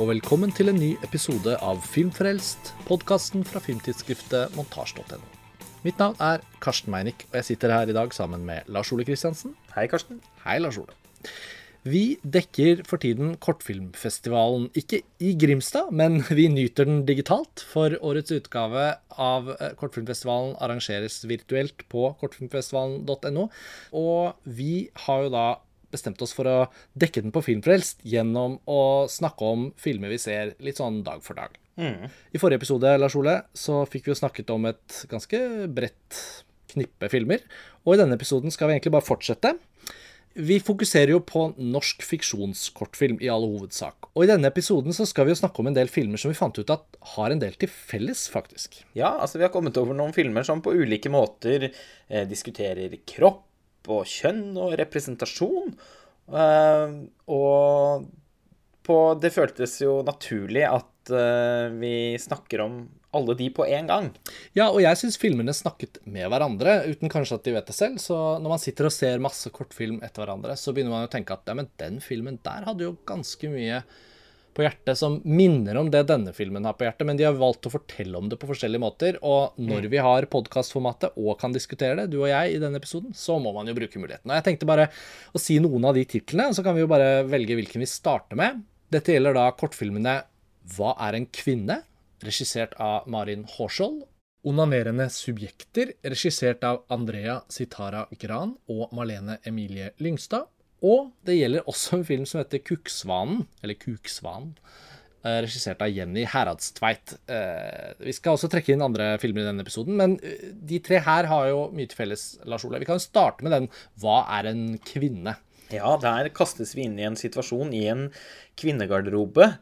og velkommen til en ny episode av Filmfrelst, podkasten fra filmtidsskriftet montasj.no. Mitt navn er Karsten Meinick, og jeg sitter her i dag sammen med Lars Ole Kristiansen. Hei, Karsten. Hei, Lars Ole. Vi dekker for tiden Kortfilmfestivalen, ikke i Grimstad, men vi nyter den digitalt, for årets utgave av eh, Kortfilmfestivalen arrangeres virtuelt på kortfilmfestivalen.no. Og vi har jo da bestemt oss for å dekke den på Filmfrelst gjennom å snakke om filmer vi ser litt sånn dag for dag. I forrige episode Lars Ole, så fikk vi jo snakket om et ganske bredt knippe filmer. Og i denne episoden skal vi egentlig bare fortsette. Vi fokuserer jo på norsk fiksjonskortfilm i all hovedsak. Og i denne episoden så skal vi jo snakke om en del filmer som vi fant ut at har en del til felles, faktisk. Ja, altså vi har kommet over noen filmer som på ulike måter eh, diskuterer kropp og kjønn og representasjon. Eh, og på, det føltes jo naturlig at eh, vi snakker om alle de på en gang. Ja, og jeg syns filmene snakket med hverandre, uten kanskje at de vet det selv. Så når man sitter og ser masse kortfilm etter hverandre, så begynner man å tenke at ja, men den filmen der hadde jo ganske mye på hjertet som minner om det denne filmen har på hjertet, men de har valgt å fortelle om det på forskjellige måter. Og når vi har podkastformatet og kan diskutere det, du og jeg, i denne episoden, så må man jo bruke muligheten. Og jeg tenkte bare å si noen av de titlene, så kan vi jo bare velge hvilken vi starter med. Dette gjelder da kortfilmene Hva er en kvinne? regissert av Marin Horshall. Onanerende subjekter, regissert av Andrea Sitara Gran og Malene Emilie Lyngstad. Og det gjelder også en film som heter Kuksvanen, eller Kuksvanen, eh, regissert av Jenny Heradstveit. Eh, Vi skal også trekke inn andre filmer i denne episoden, men eh, de tre her har jo mye til felles, Lars Ole. Vi kan jo starte med den Hva er en kvinne? Ja, der kastes vi inn i en situasjon i en kvinnegarderobe,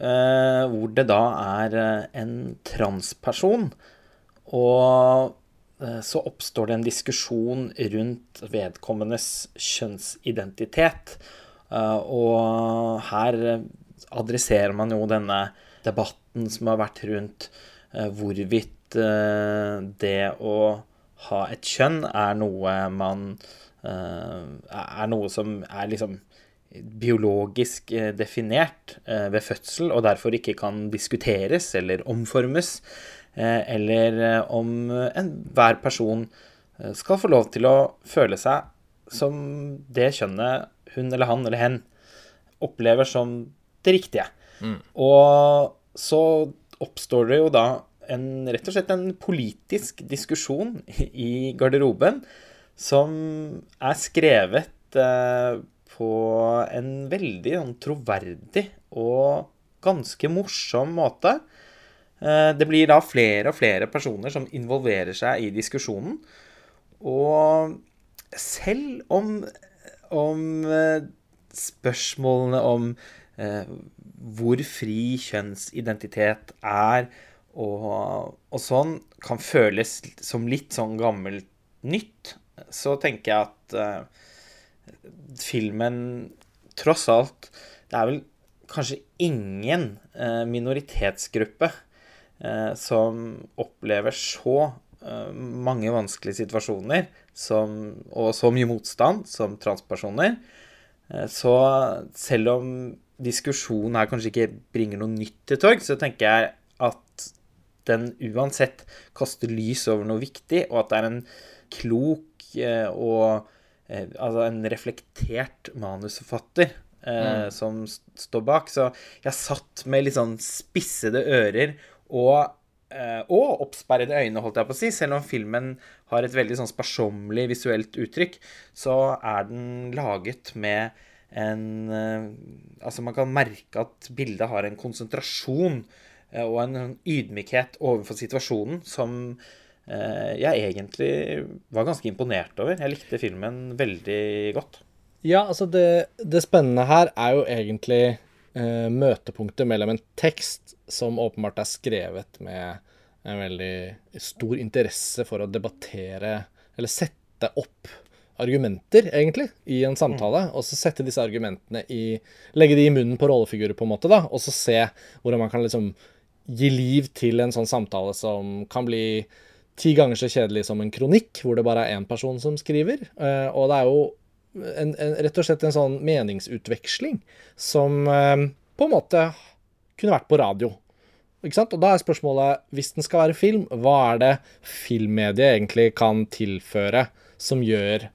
hvor det da er en transperson. Og så oppstår det en diskusjon rundt vedkommendes kjønnsidentitet. Eh, og her eh, adresserer man jo denne debatten som har vært rundt eh, hvorvidt eh, det å ha et kjønn er noe man eh, Er noe som er liksom biologisk eh, definert eh, ved fødsel, og derfor ikke kan diskuteres eller omformes, eh, eller eh, om enhver person eh, skal få lov til å føle seg som det kjønnet hun eller han eller hen opplever som det riktige. Og så oppstår det jo da en, rett og slett en politisk diskusjon i garderoben som er skrevet eh, på en veldig sånn, troverdig og ganske morsom måte. Eh, det blir da flere og flere personer som involverer seg i diskusjonen. Og selv om, om eh, spørsmålene om eh, hvor fri kjønnsidentitet er, og, og sånn, kan føles som litt sånn gammelt nytt, så tenker jeg at eh, filmen tross alt Det er vel kanskje ingen eh, minoritetsgruppe som opplever så eh, mange vanskelige situasjoner som, og så mye motstand som transpersoner. Eh, Så selv om diskusjonen her kanskje ikke bringer noe nytt til torg, så tenker jeg at den uansett kaster lys over noe viktig, og at det er en klok eh, og eh, altså en reflektert manusforfatter eh, som står bak. Så jeg satt med litt sånn spissede ører og eh, og oppsperrede øyne, holdt jeg på å si. Selv om filmen har et veldig sånn sparsommelig visuelt uttrykk, så er den laget med en eh, Altså, man kan merke at bildet har en konsentrasjon eh, og en ydmykhet overfor situasjonen som jeg egentlig var ganske imponert over. Jeg likte filmen veldig godt. Ja, altså det, det spennende her er jo egentlig møtepunktet mellom en tekst som åpenbart er skrevet med en veldig stor interesse for å debattere, eller sette opp argumenter, egentlig, i en samtale, og så sette disse argumentene i Legge de i munnen på rollefigurer, på en måte, da, og så se hvordan man kan liksom gi liv til en sånn samtale som kan bli ti ganger så kjedelig som en kronikk, hvor det bare er én person som skriver. Eh, og det er jo en, en, rett og slett en sånn meningsutveksling som eh, på en måte kunne vært på radio. Ikke sant? Og da er spørsmålet, hvis den skal være film, hva er det filmmediet egentlig kan tilføre som gjør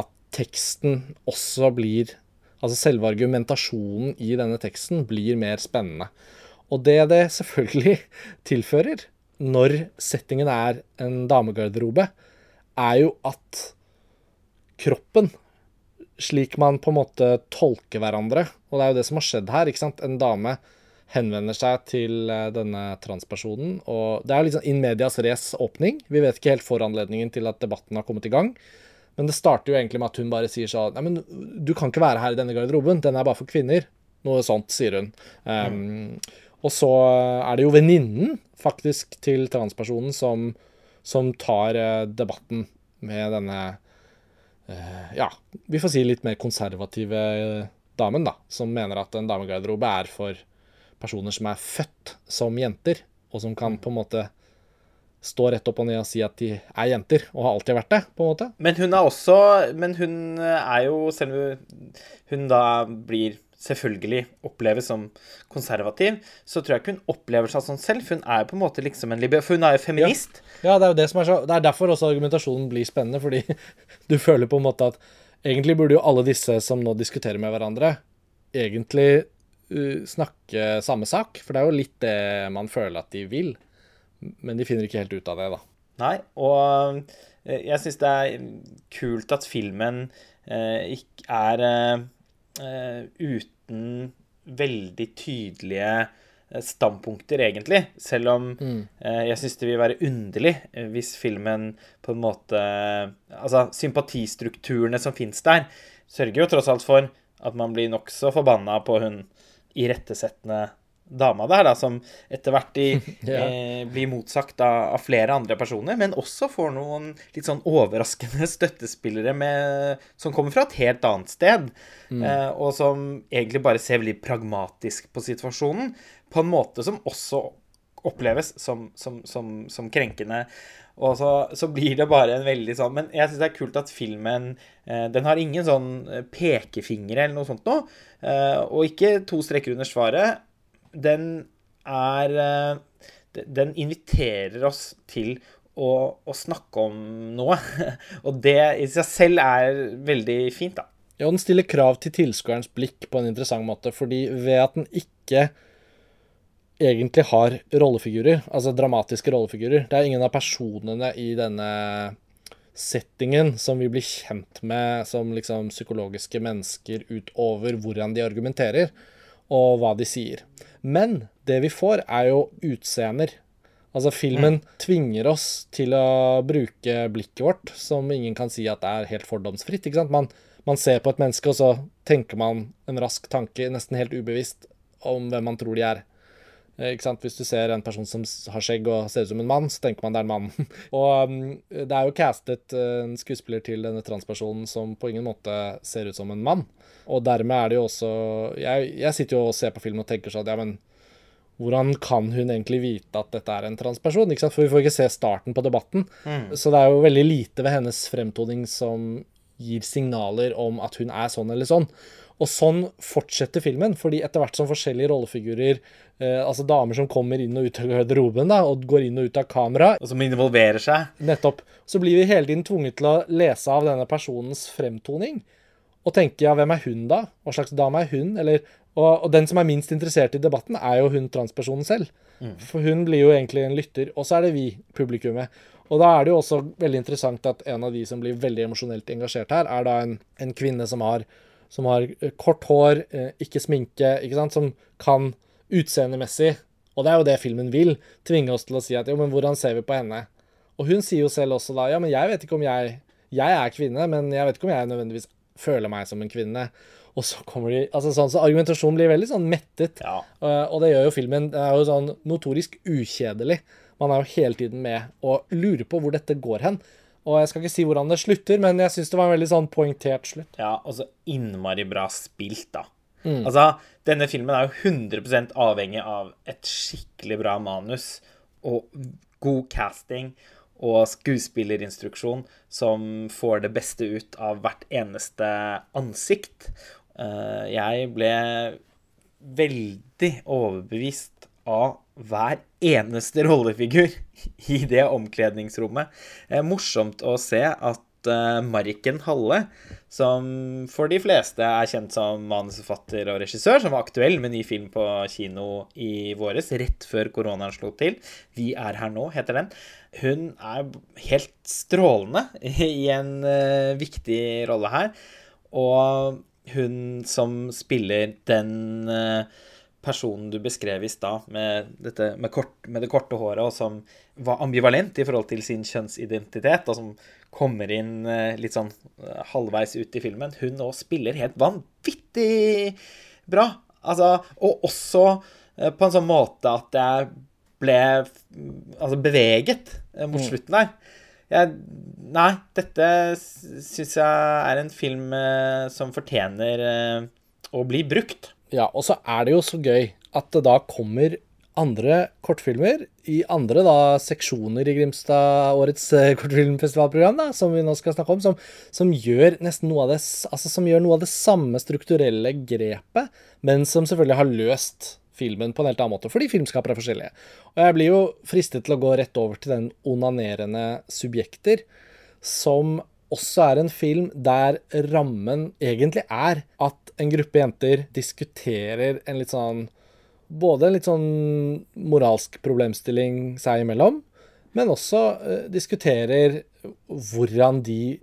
at teksten også blir Altså selve argumentasjonen i denne teksten blir mer spennende. Og det det selvfølgelig tilfører når settingen er en damegarderobe, er jo at kroppen, slik man på en måte tolker hverandre Og det er jo det som har skjedd her. ikke sant? En dame henvender seg til eh, denne transpersonen. Og det er jo liksom in medias race åpning. Vi vet ikke helt foranledningen til at debatten har kommet i gang. Men det starter jo egentlig med at hun bare sier sånn Nei, men du kan ikke være her i denne garderoben. Den er bare for kvinner. Noe sånt, sier hun. Um, mm. Og så er det jo venninnen, faktisk, til transpersonen som, som tar uh, debatten med denne Ja, vi får si litt mer konservative uh, damen, da. Som mener at en damegarderobe er for personer som er født som jenter, og som kan på en måte stå rett opp og ned og si at de er jenter, og har alltid vært det, på en måte. Men hun er også Men hun er jo, selv om hun da blir selvfølgelig oppleves som konservativ, så tror jeg ikke hun opplever seg sånn selv. For hun er jo på en måte liksom en liber... For hun er jo feminist. Ja, ja det er jo det som er så Det er derfor også argumentasjonen blir spennende, fordi du føler på en måte at egentlig burde jo alle disse som nå diskuterer med hverandre, egentlig snakke samme sak. For det er jo litt det man føler at de vil. Men de finner ikke helt ut av det, da. Nei, og eh, jeg syns det er kult at filmen eh, ikke er eh, uten veldig tydelige eh, standpunkter, egentlig. Selv om mm. eh, jeg syns det vil være underlig eh, hvis filmen på en måte Altså, sympatistrukturene som fins der, sørger jo tross alt for at man blir nokså forbanna på hun irettesettende dama der, da, som etter hvert i, ja. eh, blir motsagt av, av, flere andre personer, men også får noen litt sånn overraskende støttespillere med, som kommer fra et helt annet sted, mm. eh, og som egentlig bare ser veldig pragmatisk på situasjonen, på en måte som også oppleves som, som, som, som krenkende. Og så, så, blir det bare en veldig sånn Men jeg syns det er kult at filmen eh, Den har ingen sånn eh, pekefingre eller noe sånt noe. Eh, og ikke to strekker under svaret. Den er eh, Den inviterer oss til å, å snakke om noe. og det i seg selv er veldig fint, da. Ja, den stiller krav til tilskuerens blikk på en interessant måte, fordi ved at den ikke egentlig har rollefigurer, altså dramatiske rollefigurer. Det er ingen av personene i denne settingen som vi blir kjent med som liksom psykologiske mennesker utover hvordan de argumenterer, og hva de sier. Men det vi får, er jo utseender. Altså, filmen mm. tvinger oss til å bruke blikket vårt, som ingen kan si at er helt fordomsfritt. ikke sant? Man, man ser på et menneske, og så tenker man en rask tanke, nesten helt ubevisst, om hvem man tror de er. Eh, ikke sant? Hvis du ser en person som har skjegg og ser ut som en mann, så tenker man det er en mann. og um, det er jo castet uh, en skuespiller til denne transpersonen som på ingen måte ser ut som en mann. Og dermed er det jo også Jeg, jeg sitter jo og ser på film og tenker sånn Ja, men hvordan kan hun egentlig vite at dette er en transperson? Ikke sant? For vi får ikke se starten på debatten. Mm. Så det er jo veldig lite ved hennes fremtoning som gir signaler om at hun er sånn eller sånn. Og sånn fortsetter filmen, fordi etter hvert som forskjellige rollefigurer, eh, altså damer som kommer inn og ut av garderoben da, og går inn og ut av kamera Og som involverer seg. Nettopp. Så blir vi hele tiden tvunget til å lese av denne personens fremtoning. Og tenke ja, hvem er hun da? Hva slags dame er hun? Eller, og, og, den som er minst interessert i debatten, er jo hun transpersonen selv. Mm. For hun blir jo egentlig en lytter. Og så er det vi, publikummet. Og da er det jo også veldig interessant at en av de som blir veldig emosjonelt engasjert her, er da en, en kvinne som har som har eh, kort hår, eh, ikke sminke, ikke sant, som kan utseendemessig Og det er jo det filmen vil. Tvinge oss til å si at jo, men hvordan ser vi på henne? Og hun sier jo selv også da ja, men jeg vet ikke om jeg Jeg er kvinne, men jeg vet ikke om jeg nødvendigvis føler meg som en kvinne. Og så kommer de altså sånn, så Argumentasjonen blir veldig sånn mettet. Ja. Uh, og det gjør jo filmen. Det er jo sånn notorisk ukjedelig. Man er jo hele tiden med og lurer på hvor dette går hen. Og jeg skal ikke si hvordan det slutter, men jeg syns det var en veldig sånn poengtert slutt. Ja, og så innmari bra spilt, da. Mm. Altså, denne filmen er jo 100% avhengig av et skikkelig bra manus og god casting og skuespillerinstruksjon som får det beste ut av hvert eneste ansikt. Eh, jeg ble veldig overbevist av hver eneste rollefigur i det omkledningsrommet. Er morsomt å se at eh, Marken Halle, som for de fleste er kjent som manusforfatter og regissør, som var aktuell med ny film på kino i våres, rett før koronaen slo til. 'Vi er her nå', heter den. Hun er helt strålende i en eh, viktig rolle her. Og hun som spiller den uh, personen du beskrev i stad, med, med, med, det korte håret, og som var ambivalent i forhold til sin kjønnsidentitet, og som kommer inn uh, litt sånn uh, halvveis ut i filmen, hun nå spiller helt vanvittig bra. Altså, og også på en sånn måte at jeg ble altså, beveget mot mm. slutten der. Jeg, nei, dette syns jeg er en film eh, som fortjener eh, å bli brukt. Ja, og så er det jo så gøy at det da kommer andre kortfilmer i andre da seksjoner i Grimstad årets eh, kortfilmfestivalprogram, da, som vi nå skal snakke om, som, som, gjør nesten noe av det altså som gjør noe av det samme strukturelle grepet, men som selvfølgelig har løst filmen på en helt annen måte, fordi filmskapere er forskjellige. Og jeg blir jo fristet til å gå rett over til den onanerende subjekter, som også er en film der rammen egentlig er at en gruppe jenter diskuterer en litt sånn Både en litt sånn moralsk problemstilling seg imellom, men også uh, diskuterer hvordan de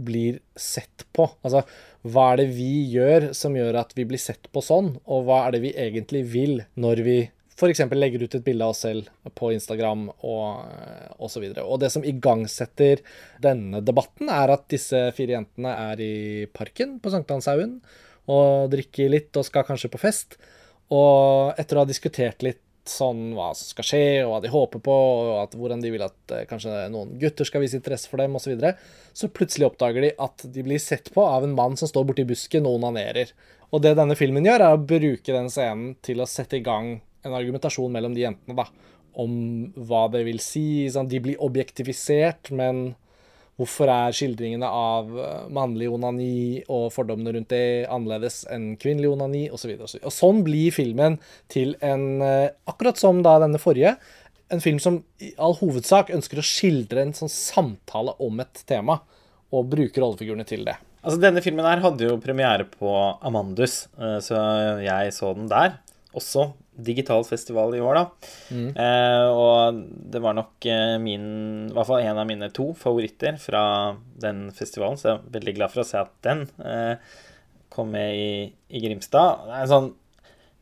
blir sett på. Altså, hva er det vi gjør som gjør at vi blir sett på sånn, og hva er det vi egentlig vil når vi f.eks. legger ut et bilde av oss selv på Instagram og osv. Og, og det som igangsetter denne debatten, er at disse fire jentene er i parken på Sankthanshaugen og drikker litt og skal kanskje på fest. Og etter å ha diskutert litt sånn hva som skal skje, og hva de håper på, og at, hvordan de vil at eh, kanskje noen gutter skal vise interesse for dem, osv., så, videre, så plutselig oppdager de at de blir sett på av en mann som står borti busken og onanerer. Og det denne filmen gjør, er å bruke den scenen til å sette i gang en argumentasjon mellom de jentene, da, om hva det vil si. Sånn, de blir objektifisert, men Hvorfor er skildringene av eh, mannlig onani og fordommene rundt det annerledes enn kvinnelig onani, osv. Og, så og sånn blir filmen til en, eh, akkurat som da denne forrige, en film som i all hovedsak ønsker å skildre en sånn samtale om et tema, og bruke rollefigurene til det. Altså, Denne filmen her hadde jo premiere på Amandus, eh, så jeg så den der også digital festival i år, da. Mm. Eh, og det var nok eh, min I hvert fall en av mine to favoritter fra den festivalen, så jeg er veldig glad for å se at den eh, kom med i, i, Grimstad. Det er en sånn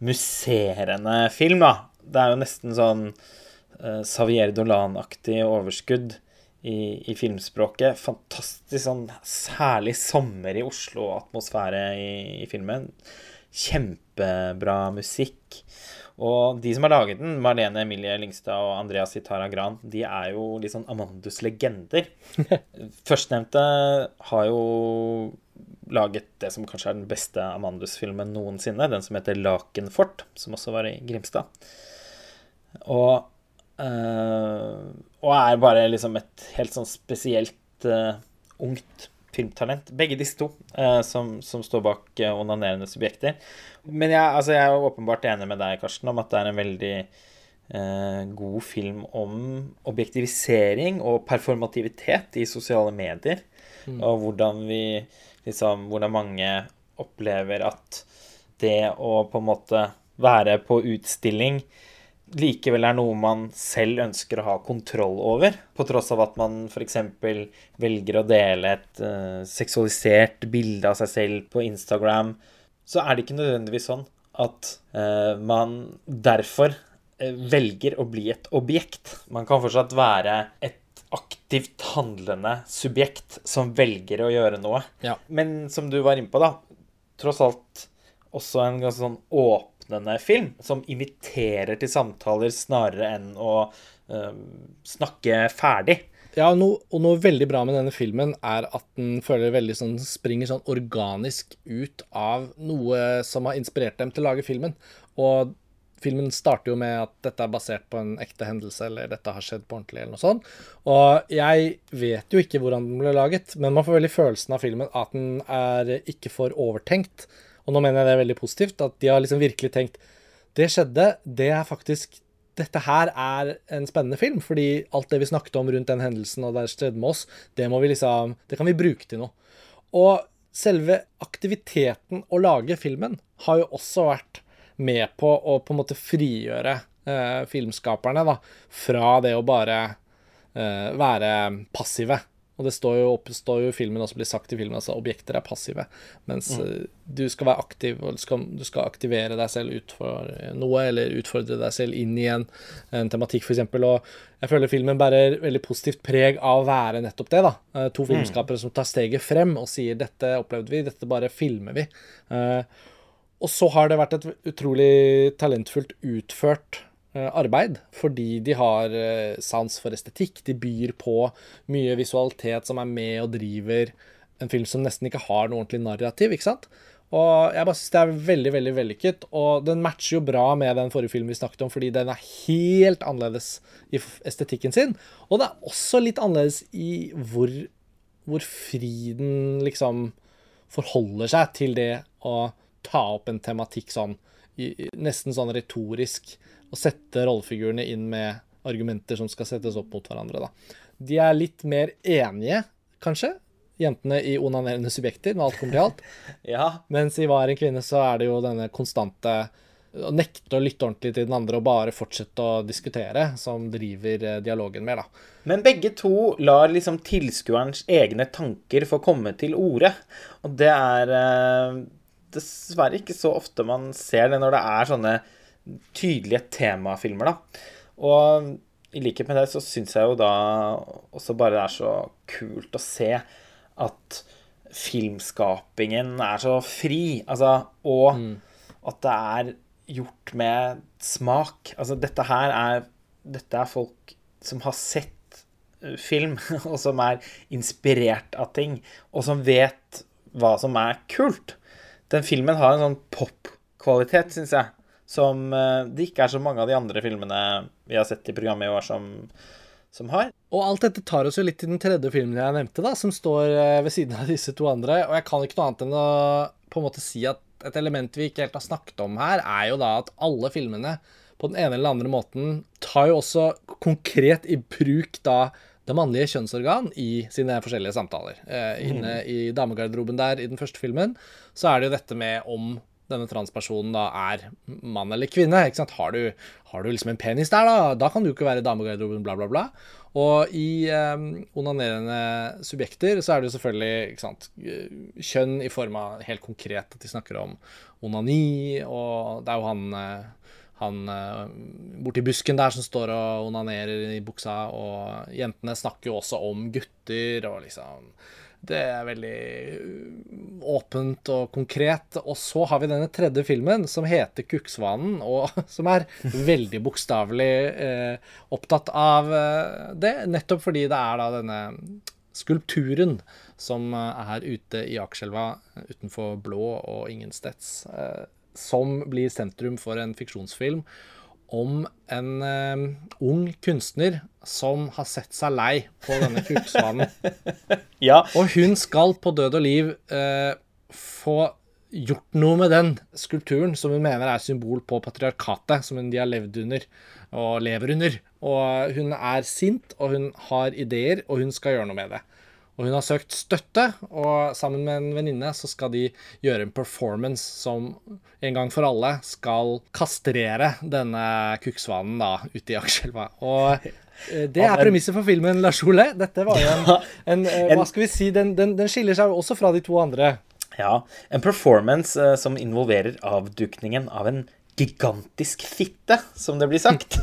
musserende film, da. Det er jo nesten sånn eh, Xavier Dolan-aktig overskudd. I, i, filmspråket. Fantastisk sånn særlig sommer i Oslo-atmosfære i, i filmen. Kjempebra musikk. Og de som har laget den, Marlene Emilie Lyngstad og Andreas Itara Gran, de er jo litt sånn Amandus-legender. Førstnevnte har jo laget det som kanskje er den beste Amandus-filmen noensinne, den som heter 'Lakenfort', som også var i Grimstad. Og, øh, og er bare liksom et helt sånn spesielt øh, ungt filmtalent. Begge disse to eh, som, som, står bak eh, onanerende subjekter. Men jeg, altså, jeg, er åpenbart enig med deg, Karsten, om at det er en veldig eh, god film om objektivisering og performativitet i sosiale medier. Mm. Og hvordan vi liksom Hvordan mange opplever at det å på en måte være på utstilling likevel er noe man selv ønsker å ha kontroll over, på tross av at man f.eks. velger å dele et uh, seksualisert bilde av seg selv på Instagram, så er det ikke nødvendigvis sånn at uh, man derfor uh, velger å bli et objekt. Man kan fortsatt være et aktivt handlende subjekt som velger å gjøre noe. Ja. Men som du var inne på, da, tross alt også en ganske sånn åpen åpnende film, som inviterer til samtaler snarere enn å uh, snakke ferdig. Ja, og noe, og noe, veldig bra med denne filmen er at den føler veldig sånn, springer sånn organisk ut av noe som har inspirert dem til å lage filmen. Og filmen starter jo med at dette er basert på en ekte hendelse, eller dette har skjedd på ordentlig, eller noe sånt. Og jeg vet jo ikke hvordan den ble laget, men man får veldig følelsen av filmen at den er ikke for overtenkt Og nå mener jeg det er veldig positivt, at de har liksom virkelig tenkt Det skjedde, det er faktisk Dette her er en spennende film, fordi alt det vi snakket om rundt den hendelsen og det skjedde med oss, det liksom Det kan vi bruke til noe. Og selve aktiviteten å lage filmen har jo også vært med på å på en måte frigjøre eh, filmskaperne da, fra det å bare eh, være passive. Og det står jo, står jo i filmen også blir sagt i filmen altså objekter er passive. Mens mm. Eh, du skal være aktiv, og du skal, du skal, aktivere deg selv ut for noe, eller utfordre deg selv inn i en, en tematikk, f.eks. Og jeg føler filmen bærer veldig positivt preg av å være nettopp det. da. Eh, to mm. filmskapere mm. som tar steget frem og sier 'dette opplevde vi, dette bare filmer vi'. Og så har det vært et utrolig talentfullt utført Eh, arbeid, fordi de har eh, sans for estetikk. De byr på mye visualitet som er med og driver en film som nesten ikke har noe ordentlig narrativ. ikke sant? Og jeg bare synes det er veldig veldig vellykket. Og den matcher jo bra med den forrige filmen vi snakket om, fordi den er helt annerledes i estetikken sin. Og det er også litt annerledes i hvor, hvor fri den liksom forholder seg til det å ta opp en tematikk sånn nesten sånn retorisk å sette rollefigurene inn med argumenter som skal settes opp mot hverandre. Da. De er litt mer enige, kanskje, jentene i onanerende subjekter, når alt kommer til alt. ja. Mens i Hva er en kvinne, så er det jo denne konstante å nekte å lytte ordentlig til den andre og bare fortsette å diskutere, som driver eh, dialogen mer, da. Men begge to lar liksom tilskuerens egne tanker få komme til orde. Og det er eh, dessverre ikke så ofte man ser det når det er sånne tydelige temafilmer, da. Og i likhet med det så syns jeg jo da også bare det er så kult å se at filmskapingen er så fri, altså, og mm. at det er gjort med smak. Altså, dette her er Dette er folk som har sett eh, film, og som er inspirert av ting, og som vet hva som er kult. Den filmen har en sånn pop-kvalitet, syns jeg, som eh, det ikke er så mange av de andre filmene vi har sett i programmet i år, som, som har. Og alt dette tar oss jo litt til den tredje filmen jeg nevnte, da, som står eh, ved siden av disse to andre. Og jeg kan ikke noe annet enn å på en måte si at et element vi ikke helt har snakket om her, er jo da at alle filmene på den ene eller andre måten tar jo også konkret i bruk da det mannlige kjønnsorgan i sine forskjellige samtaler. Eh, inne mm. i damegarderoben der i den første filmen så er det jo dette med om denne transpersonen da er mann eller kvinne. ikke sant? Har du, har du liksom en penis der, da? Da kan du ikke være i damegarderoben, bla, bla, bla. Og i eh, onanerende subjekter så er det jo selvfølgelig ikke sant, kjønn i form av helt konkret at de snakker om onani, og det er jo han uh, han uh, borti busken der som står og onanerer i buksa, og jentene snakker jo også om gutter og liksom Det er veldig åpent og konkret. Og så har vi denne tredje filmen som heter 'Kukksvanen', og som er veldig bokstavelig eh, opptatt av eh, det, nettopp fordi det er da denne skulpturen som eh, er ute i Akerselva utenfor Blå og Ingensteds. Eh, som blir sentrum for en fiksjonsfilm om en uh, ung kunstner som har sett seg lei på denne kuksvanen. ja. Og hun skal på død og liv uh, få gjort noe med den skulpturen som hun mener er symbol på patriarkatet, som de har levd under og lever under. Og hun er sint, og hun har ideer, og hun skal gjøre noe med det. Og hun har søkt støtte, og sammen med en venninne så skal de gjøre en performance som en gang for alle skal kastrere denne kukksvanen da ute i aksjelva. Og eh, det er premisset for filmen Lars Ole. Dette var jo en, en, eh, Hva skal vi si? Den, den, den skiller seg også fra de to andre. Ja. En performance uh, som involverer avdukningen av en gigantisk fitte, som det blir sagt.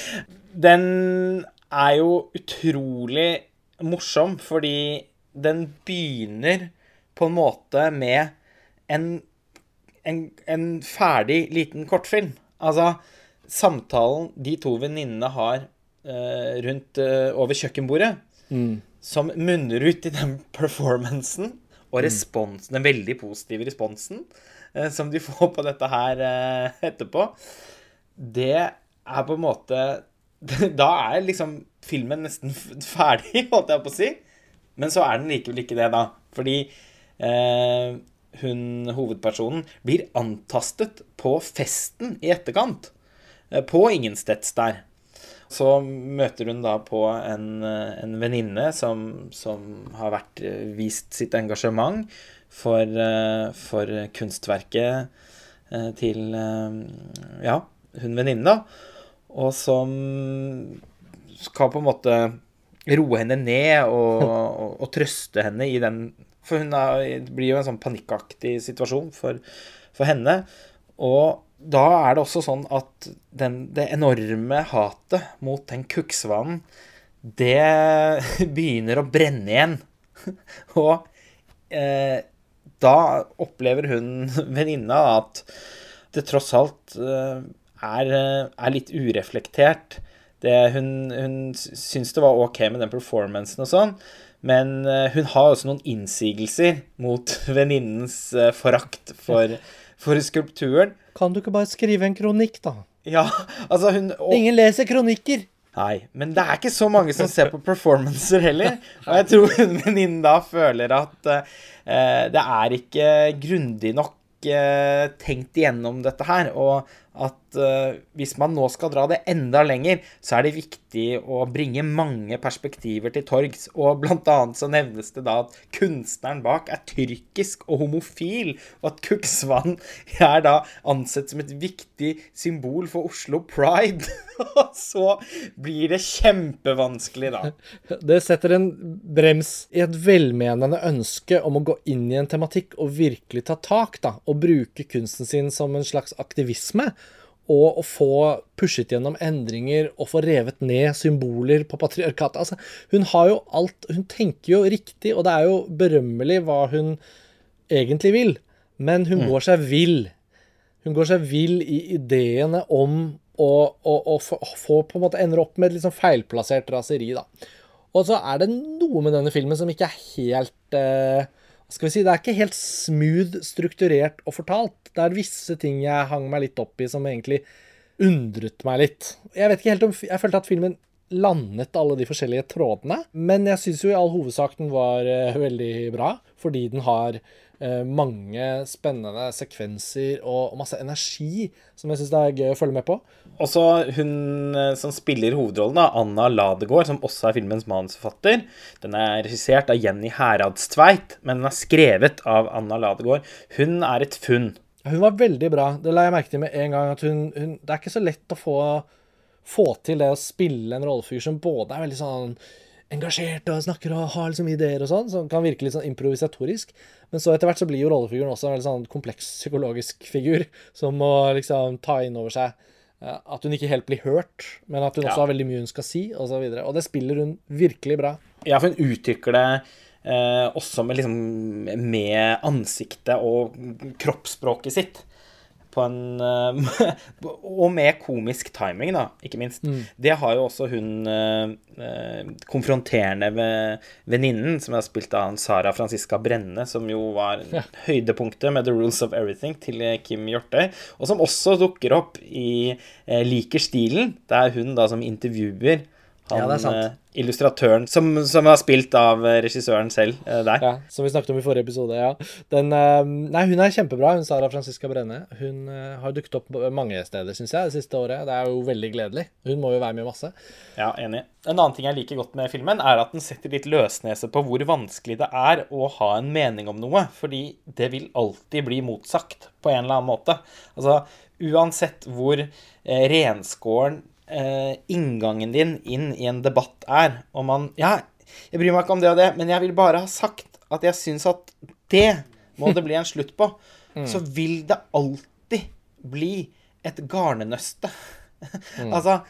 den er jo utrolig morsom fordi den begynner på en måte med en, en, en ferdig liten kortfilm. Altså, samtalen de to venninnene har uh, rundt uh, over kjøkkenbordet, mm. som munner ut i den performancen og mm. responsen, mm. den veldig positive responsen uh, som de får på dette her etterpå, det er på en måte Da er liksom filmen nesten ferdig, holdt jeg på å si. Men så er den likevel ikke det, da. Fordi eh, hun hovedpersonen blir antastet på festen i etterkant. eh, På Ingensteds der. Så møter hun da på en, eh, en venninne som, som har vært, eh, vist sitt engasjement for, for kunstverket til ja, hun venninnen, da. Og som skal på en måte roe henne ned og, og, og trøste henne i den For hun er, det blir jo en sånn panikkaktig situasjon for, for henne. Og da er det også sånn at den, det enorme hatet mot den kukksvanen, det begynner å brenne igjen. Og eh, da opplever hun venninna at det tross alt eh, er, eh, er litt ureflektert. Det, hun hun syns det var ok med den performancen og sånn, men eh, hun har også noen innsigelser mot venninnens eh, forakt for, for skulpturen. Kan du ikke bare skrive en kronikk, da? Ja, altså hun og, Ingen leser kronikker! Nei, men det er ikke så mange som ser på performancer heller. Og jeg tror hun venninnen da føler at eh, det er ikke grundig nok eh, tenkt igjennom dette her. Og at uh, hvis man nå skal dra det enda lenger, så er det viktig å bringe mange perspektiver til torgs. Og blant annet så nevnes det da at kunstneren bak er tyrkisk og homofil, og at Kuksvann er da ansett som et viktig symbol for Oslo Pride. Og så blir det kjempevanskelig, da. Det setter en brems i et velmenende ønske om å gå inn i en tematikk og virkelig ta tak, da, og bruke kunsten sin som en slags aktivisme. Og å få pushet gjennom endringer og få revet ned symboler på patriarkatet. Altså, hun har jo alt Hun tenker jo riktig, og det er jo berømmelig hva hun egentlig vil. Men hun går seg vill. Hun går seg vill i ideene om å, å, å få, få på en måte ender opp med et sånn feilplassert raseri, da. Og så er det noe med denne filmen som ikke er helt eh, skal vi si Det er ikke helt smooth strukturert og fortalt. Det er visse ting jeg hang meg litt opp i som egentlig undret meg litt. Jeg vet ikke helt om Jeg følte at filmen landet alle de forskjellige trådene, men jeg syns jo i all hovedsak den var eh, veldig bra, fordi den har eh, mange spennende sekvenser og, masse energi som jeg syns det er gøy å følge med på. Og så hun eh, som spiller hovedrollen, da, Anna Ladegård, som også er filmens manusforfatter. Den er regissert av Jenny Heradstveit, men den er skrevet av Anna Ladegård. Hun er et funn. Hun var veldig bra. Det la jeg merke til med en gang. at hun, hun, Det er ikke så lett å få, få til det å spille en rollefigur som både er veldig sånn engasjert og snakker og har liksom ideer og sånn, som kan virke litt sånn improvisatorisk. Men så etter hvert så blir jo rollefiguren også en veldig sånn kompleks psykologisk figur, som må liksom ta inn over seg eh, at hun ikke helt blir hørt, men at hun også Ja. har veldig mye hun skal si, osv. Og, så og det spiller hun virkelig bra. Ja, for hun utvikler det eh, også med, liksom, med ansiktet og kroppsspråket sitt. På en eh, Og med komisk timing, da, ikke minst. Det har jo også hun eh, eh, konfronterende venninnen, som er spilt av Sara Franziska Brenne, som jo var høydepunktet med The Rules of Everything til Kim Hjortøy, og som også dukker opp i Liker stilen. Det er hun da som intervjuer han Ja, det sant. eh, illustratøren som, som er spilt av eh, regissøren selv eh, der. Ja, Som vi snakket om i forrige episode. ja. Den, eh, nei, hun er kjempebra, hun Sara Franziska Brenne. Hun har dukket opp mange steder, syns jeg, det siste året. Det er jo veldig gledelig. Hun må jo være med masse. Ja, enig. En annen ting jeg liker godt med filmen, er at den setter litt løsnese på hvor vanskelig det er å ha en mening om noe, fordi det vil alltid bli motsagt på en eller annen måte. Altså, uansett hvor eh, renskåren eh, inngangen din inn i en debatt er, og man Ja, jeg bryr meg ikke om det og det, men jeg vil bare ha sagt at jeg syns at det må det bli en slutt på. Så vil det alltid bli et garnnøste. altså,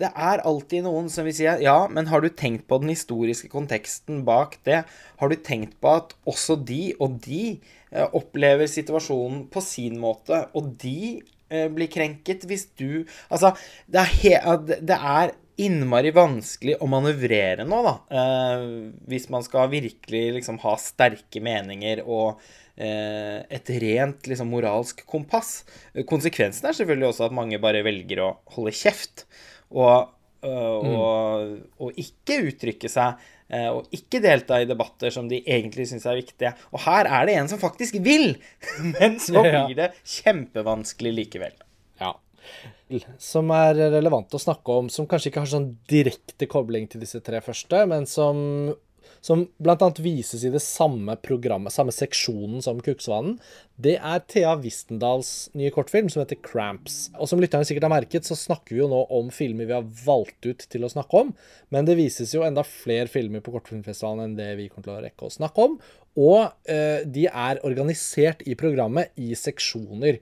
det er alltid noen som vil si ja, men har du tenkt på den historiske konteksten bak det? Har du tenkt på at også de og de eh, opplever situasjonen på sin måte, og de eh, blir krenket hvis du Altså, det er, det er innmari vanskelig å manøvrere nå, da. Eh, hvis man skal virkelig liksom ha sterke meninger og eh, et rent liksom, moralsk kompass. Konsekvensen er selvfølgelig også at mange bare velger å holde kjeft. Og, øh, og, og ikke uttrykke seg eh, og ikke delta i debatter som de egentlig syns er viktige. Og her er det en som faktisk vil, men så blir det kjempevanskelig likevel. Ja. Som er relevant å snakke om, som kanskje ikke har sånn direkte kobling til disse tre første, men som, som annet vises i det samme programmet, samme seksjonen som Kuksvanen. Det er Thea Wistendals nye kortfilm som heter Cramps. Og som lytterne sikkert har merket, så snakker vi jo nå om filmer vi har valgt ut til å snakke om, men det vises jo enda flere filmer på Kortfilmfestivalen enn det vi kommer til å rekke å snakke om. Og eh, de er organisert i programmet i seksjoner.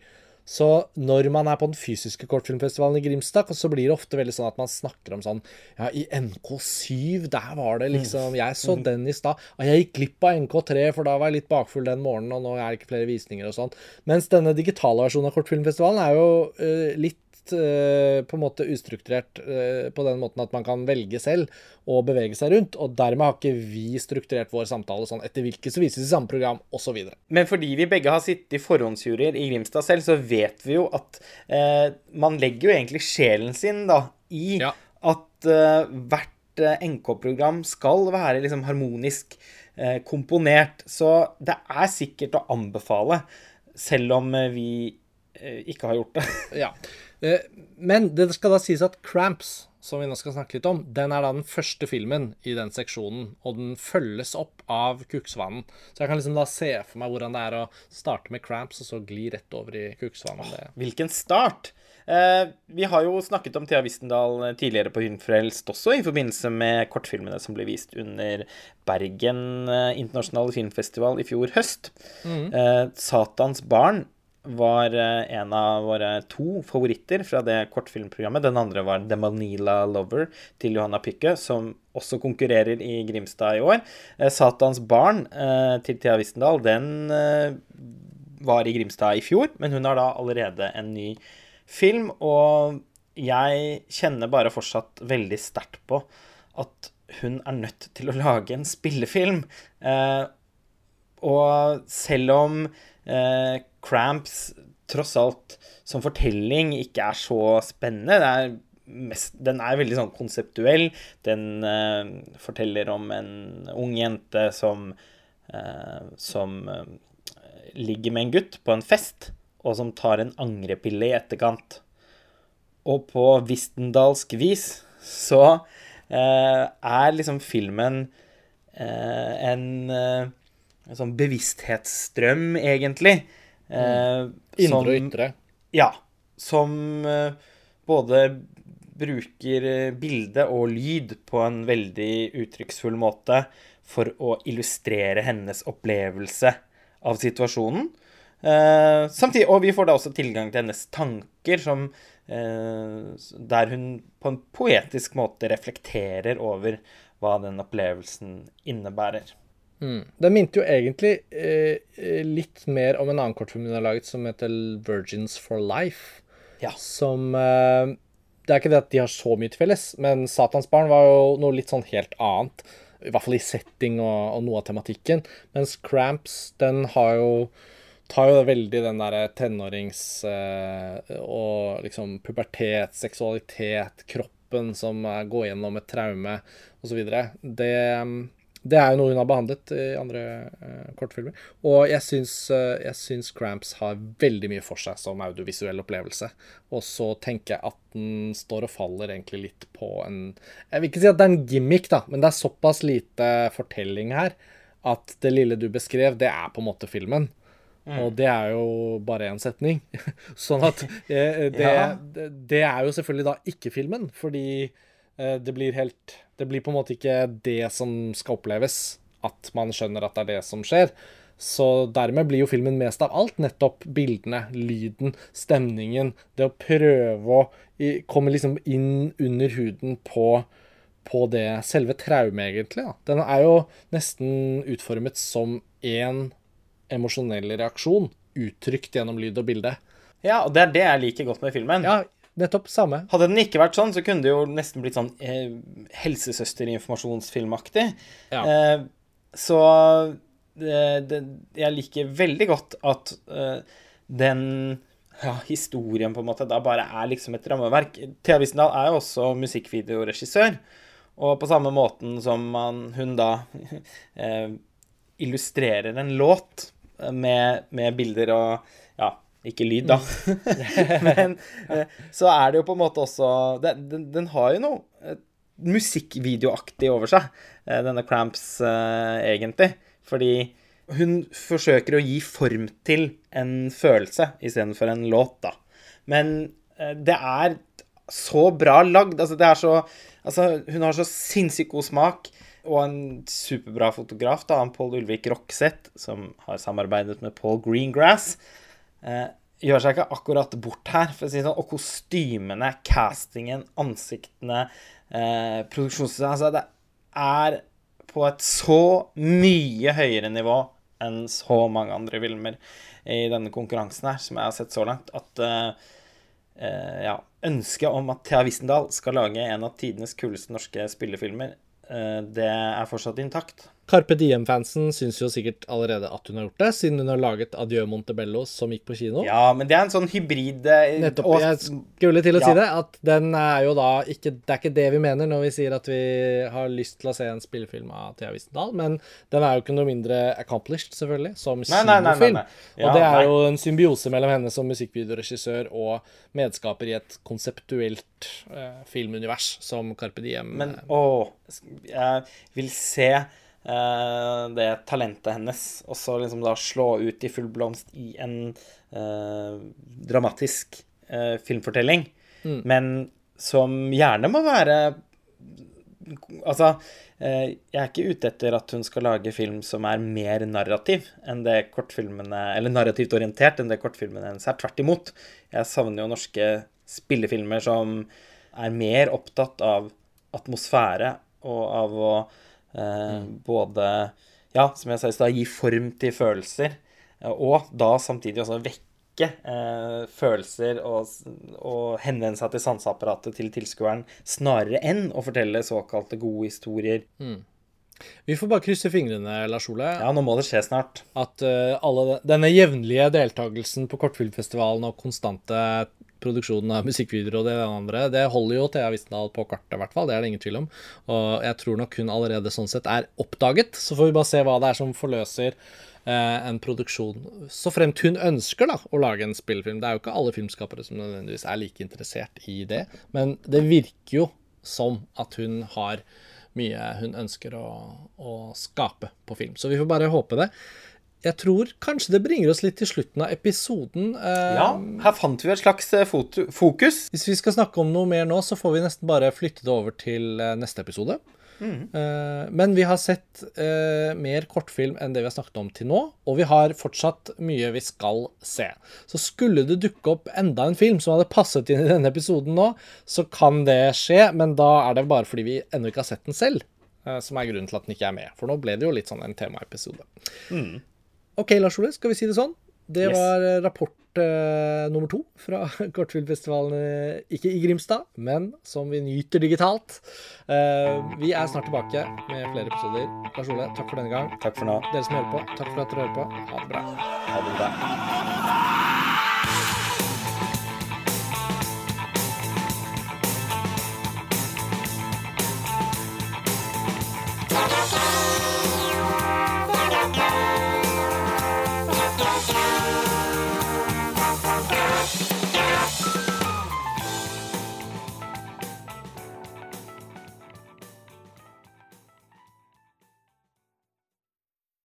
Så når man er på den fysiske kortfilmfestivalen i Grimstad, så blir det ofte veldig sånn at man snakker om sånn Ja, i NK7, der var det liksom Jeg så den i stad. Og jeg gikk glipp av NK3, for da var jeg litt bakfull den morgenen, og nå er det ikke flere visninger og sånn. Mens denne digitale versjonen av kortfilmfestivalen er jo uh, litt eh, på en måte ustrukturert eh, på den måten at man kan velge selv og bevege seg rundt. Og dermed har ikke vi strukturert vår samtale sånn etter hvilke som vises i samme program, osv. Men fordi vi begge har sittet i forhåndsjuryer i Grimstad selv, så vet vi jo at eh, man legger jo egentlig sjelen sin da i Ja. at eh, hvert NK-program skal være liksom harmonisk komponert. Så det er sikkert å anbefale, selv om vi ikke har gjort det. Ja. Eh, Men det skal da sies at Cramps, som vi nå skal snakke litt om, den er da den første filmen i den seksjonen, og den følges opp av Kukksvanen. Så jeg kan liksom da se for meg hvordan det er å starte med Cramps, og så gli rett over i Kukksvanen. Hvilken start! Eh, vi har jo snakket om Thea Wistendal tidligere på Hundfrelst også, i forbindelse med kortfilmene som ble vist under Bergen eh, internasjonale filmfestival i fjor høst. Eh, 'Satans barn' var eh, en av våre to favoritter fra det kortfilmprogrammet. Den andre var 'The Manila Lover' til Johanna Pykke, som også konkurrerer i Grimstad i år. Eh, 'Satans barn' eh, til Thea Wistendal, den var i Grimstad i fjor, men hun har da allerede en ny film, og jeg kjenner bare fortsatt veldig sterkt på at hun er nødt til å lage en spillefilm. Og selv om eh, Cramps tross alt som fortelling ikke er så spennende, er mest, den er veldig sånn konseptuell. Den eh, forteller om en ung jente som, eh, som eh, ligger med en gutt på en fest, og som tar en angrepille i etterkant. Og på Wistendalsk vis så eh, er liksom filmen eh, en, en sånn bevissthetsstrøm, egentlig. Eh, Indre og ytre. ja. Som eh, både bruker eh, bilde og lyd på en veldig uttrykksfull måte for å illustrere hennes opplevelse av situasjonen. Eh, samtidig, og vi får da også tilgang til hennes tanker, som, eh, der hun på en poetisk måte reflekterer over hva den opplevelsen innebærer. Mm. Den minte jo egentlig eh, eh, litt mer om en annen kortfilm hun har laget, som heter Virgins for Life. Ja. Som eh, Det er ikke det at de har så mye til felles, men Satans barn var jo noe litt sånn helt annet. I hvert fall i setting og, og noe av tematikken. Mens Cramps, den har jo tar jo veldig den derre tenårings eh, og liksom pubertet, seksualitet, kroppen som går gjennom et traume osv. Det, det er jo noe hun har behandlet i andre uh, kortfilmer. Og jeg syns, uh, jeg syns Cramps har veldig mye for seg som audiovisuell opplevelse. Og så tenker jeg at den står og faller egentlig litt på en Jeg vil ikke si at det er en gimmick, da, men det er såpass lite fortelling her at det lille du beskrev, det er på en måte filmen. Og det er jo bare én setning. sånn at eh, det, Ja. det, det er jo selvfølgelig da ikke filmen, fordi det blir helt Det blir på en måte ikke det som skal oppleves, at man skjønner at det er det som skjer. Så dermed blir jo filmen mest av alt nettopp bildene, lyden, stemningen. Det å prøve å komme liksom inn under huden på på det selve traumet, egentlig. Da. Den er jo nesten utformet som én emosjonell reaksjon, uttrykt gjennom lyd og bilde. Ja, og det er det jeg liker godt med filmen. Ja, nettopp samme. Hadde den ikke vært sånn, så kunne det jo nesten blitt sånn eh, helsesøsterinformasjonsfilmaktig. Ja. Eh, så det, det, jeg liker veldig godt at eh, den ja, historien på en måte da bare er liksom et rammeverk. Thea Wissendal er jo også musikkvideoregissør. Og på samme måten som man, hun da eh, illustrerer en låt med, med, bilder og Ja, ikke lyd, da. Men eh, så er det jo på en måte også Den, den, den har jo noe eh, musikkvideoaktig over seg, eh, denne Cramps, egentlig. Fordi hun forsøker å gi form til en følelse istedenfor en låt, da. Men det er så bra lagd. Altså, det er så Altså, hun har så sinnssykt god smak. Og en superbra fotograf, da, Pål Ulvik Rokseth, som har samarbeidet med Paul Greengrass. Eh, gjør seg ikke akkurat bort her, for å si sånn. Og kostymene, castingen, ansiktene, eh, produksjonsdesign Altså, det er på et så mye høyere nivå enn så mange andre filmer i denne konkurransen her, som jeg har sett så langt, at eh, eh ja, ønsket om at Thea Wissendal skal lage en av tidenes kuleste norske spillefilmer, eh, det er fortsatt intakt. Carpe Diem-fansen syns jo sikkert allerede at hun har gjort det, siden hun har laget Adieu Montebello, som gikk på kino. Ja, men det er en sånn hybrid eh, Nettopp. Og, jeg skulle til å ja. si det, at den er jo da ikke Det er ikke det vi mener når vi sier at vi har lyst til å se en spillefilm av Thea Wistendal, men den er jo ikke noe mindre accomplished, selvfølgelig, som kinofilm. Ja, og det er jo en symbiose mellom henne som musikkvideoregissør og medskaper i et konseptuelt uh, filmunivers som Carpe Diem. Men eh, å, jeg vil se det talentet hennes, og så liksom da slå ut i full blomst i en uh, dramatisk uh, filmfortelling, mm. men som gjerne må være Altså, jeg er ikke ute etter at hun skal lage film som er mer narrativ enn det kortfilmene Eller narrativt orientert enn det kortfilmene hennes er. Tvert imot. Jeg savner jo norske spillefilmer som er mer opptatt av atmosfære og av å Eh, mm. Både, ja, som jeg sa i stad, gi form til følelser, eh, og da samtidig også vekke eh, følelser og, og henvende seg til sanseapparatet til tilskueren, snarere enn å fortelle såkalte gode historier. Mm. Vi får bare krysse fingrene, Lars Ole. Ja, nå må det skje snart. At uh, alle, denne jevnlige deltakelsen på Kortfilmfestivalen og konstante produksjonen av musikkvideoer og det andre, det holder jo Thea Wistendal på kartet, i hvert fall. Det er det ingen tvil om. Og jeg tror nok hun allerede sånn sett er oppdaget. Så får vi bare se hva det er som forløser eh, en produksjon. Så fremt hun ønsker da, å lage en spillfilm. Det er jo ikke alle filmskapere som nødvendigvis er like interessert i det. Men det virker jo som at hun har mye hun ønsker å, å skape på film. Så vi får bare håpe det jeg tror kanskje det bringer oss litt til slutten av episoden. Eh, ja, her fant vi et slags eh, fokus. Hvis vi skal snakke om noe mer nå, så får vi nesten bare flytte det over til eh, neste episode. Mm. Men vi har sett mer kortfilm enn det vi har snakket om til nå, og vi har fortsatt mye vi skal se. Så skulle det dukke opp enda en film som hadde passet inn i denne episoden nå, så kan det skje, men da er det bare fordi vi ennå ikke har sett den selv. Som er grunnen til at den ikke er med. For nå ble det jo litt sånn en temaepisode. Mm. OK, Lars Ole, skal vi si det sånn? Det yes. var eh, rapport uh, nummer to fra kortfilmfestivalen, uh, ikke i Grimstad, men som vi nyter digitalt. Uh, vi er snart tilbake med flere episoder. Lars Ole, takk for denne gang. Takk for nå. Dere som hører på, takk for at dere hører på. Ha det bra. Ha det bra.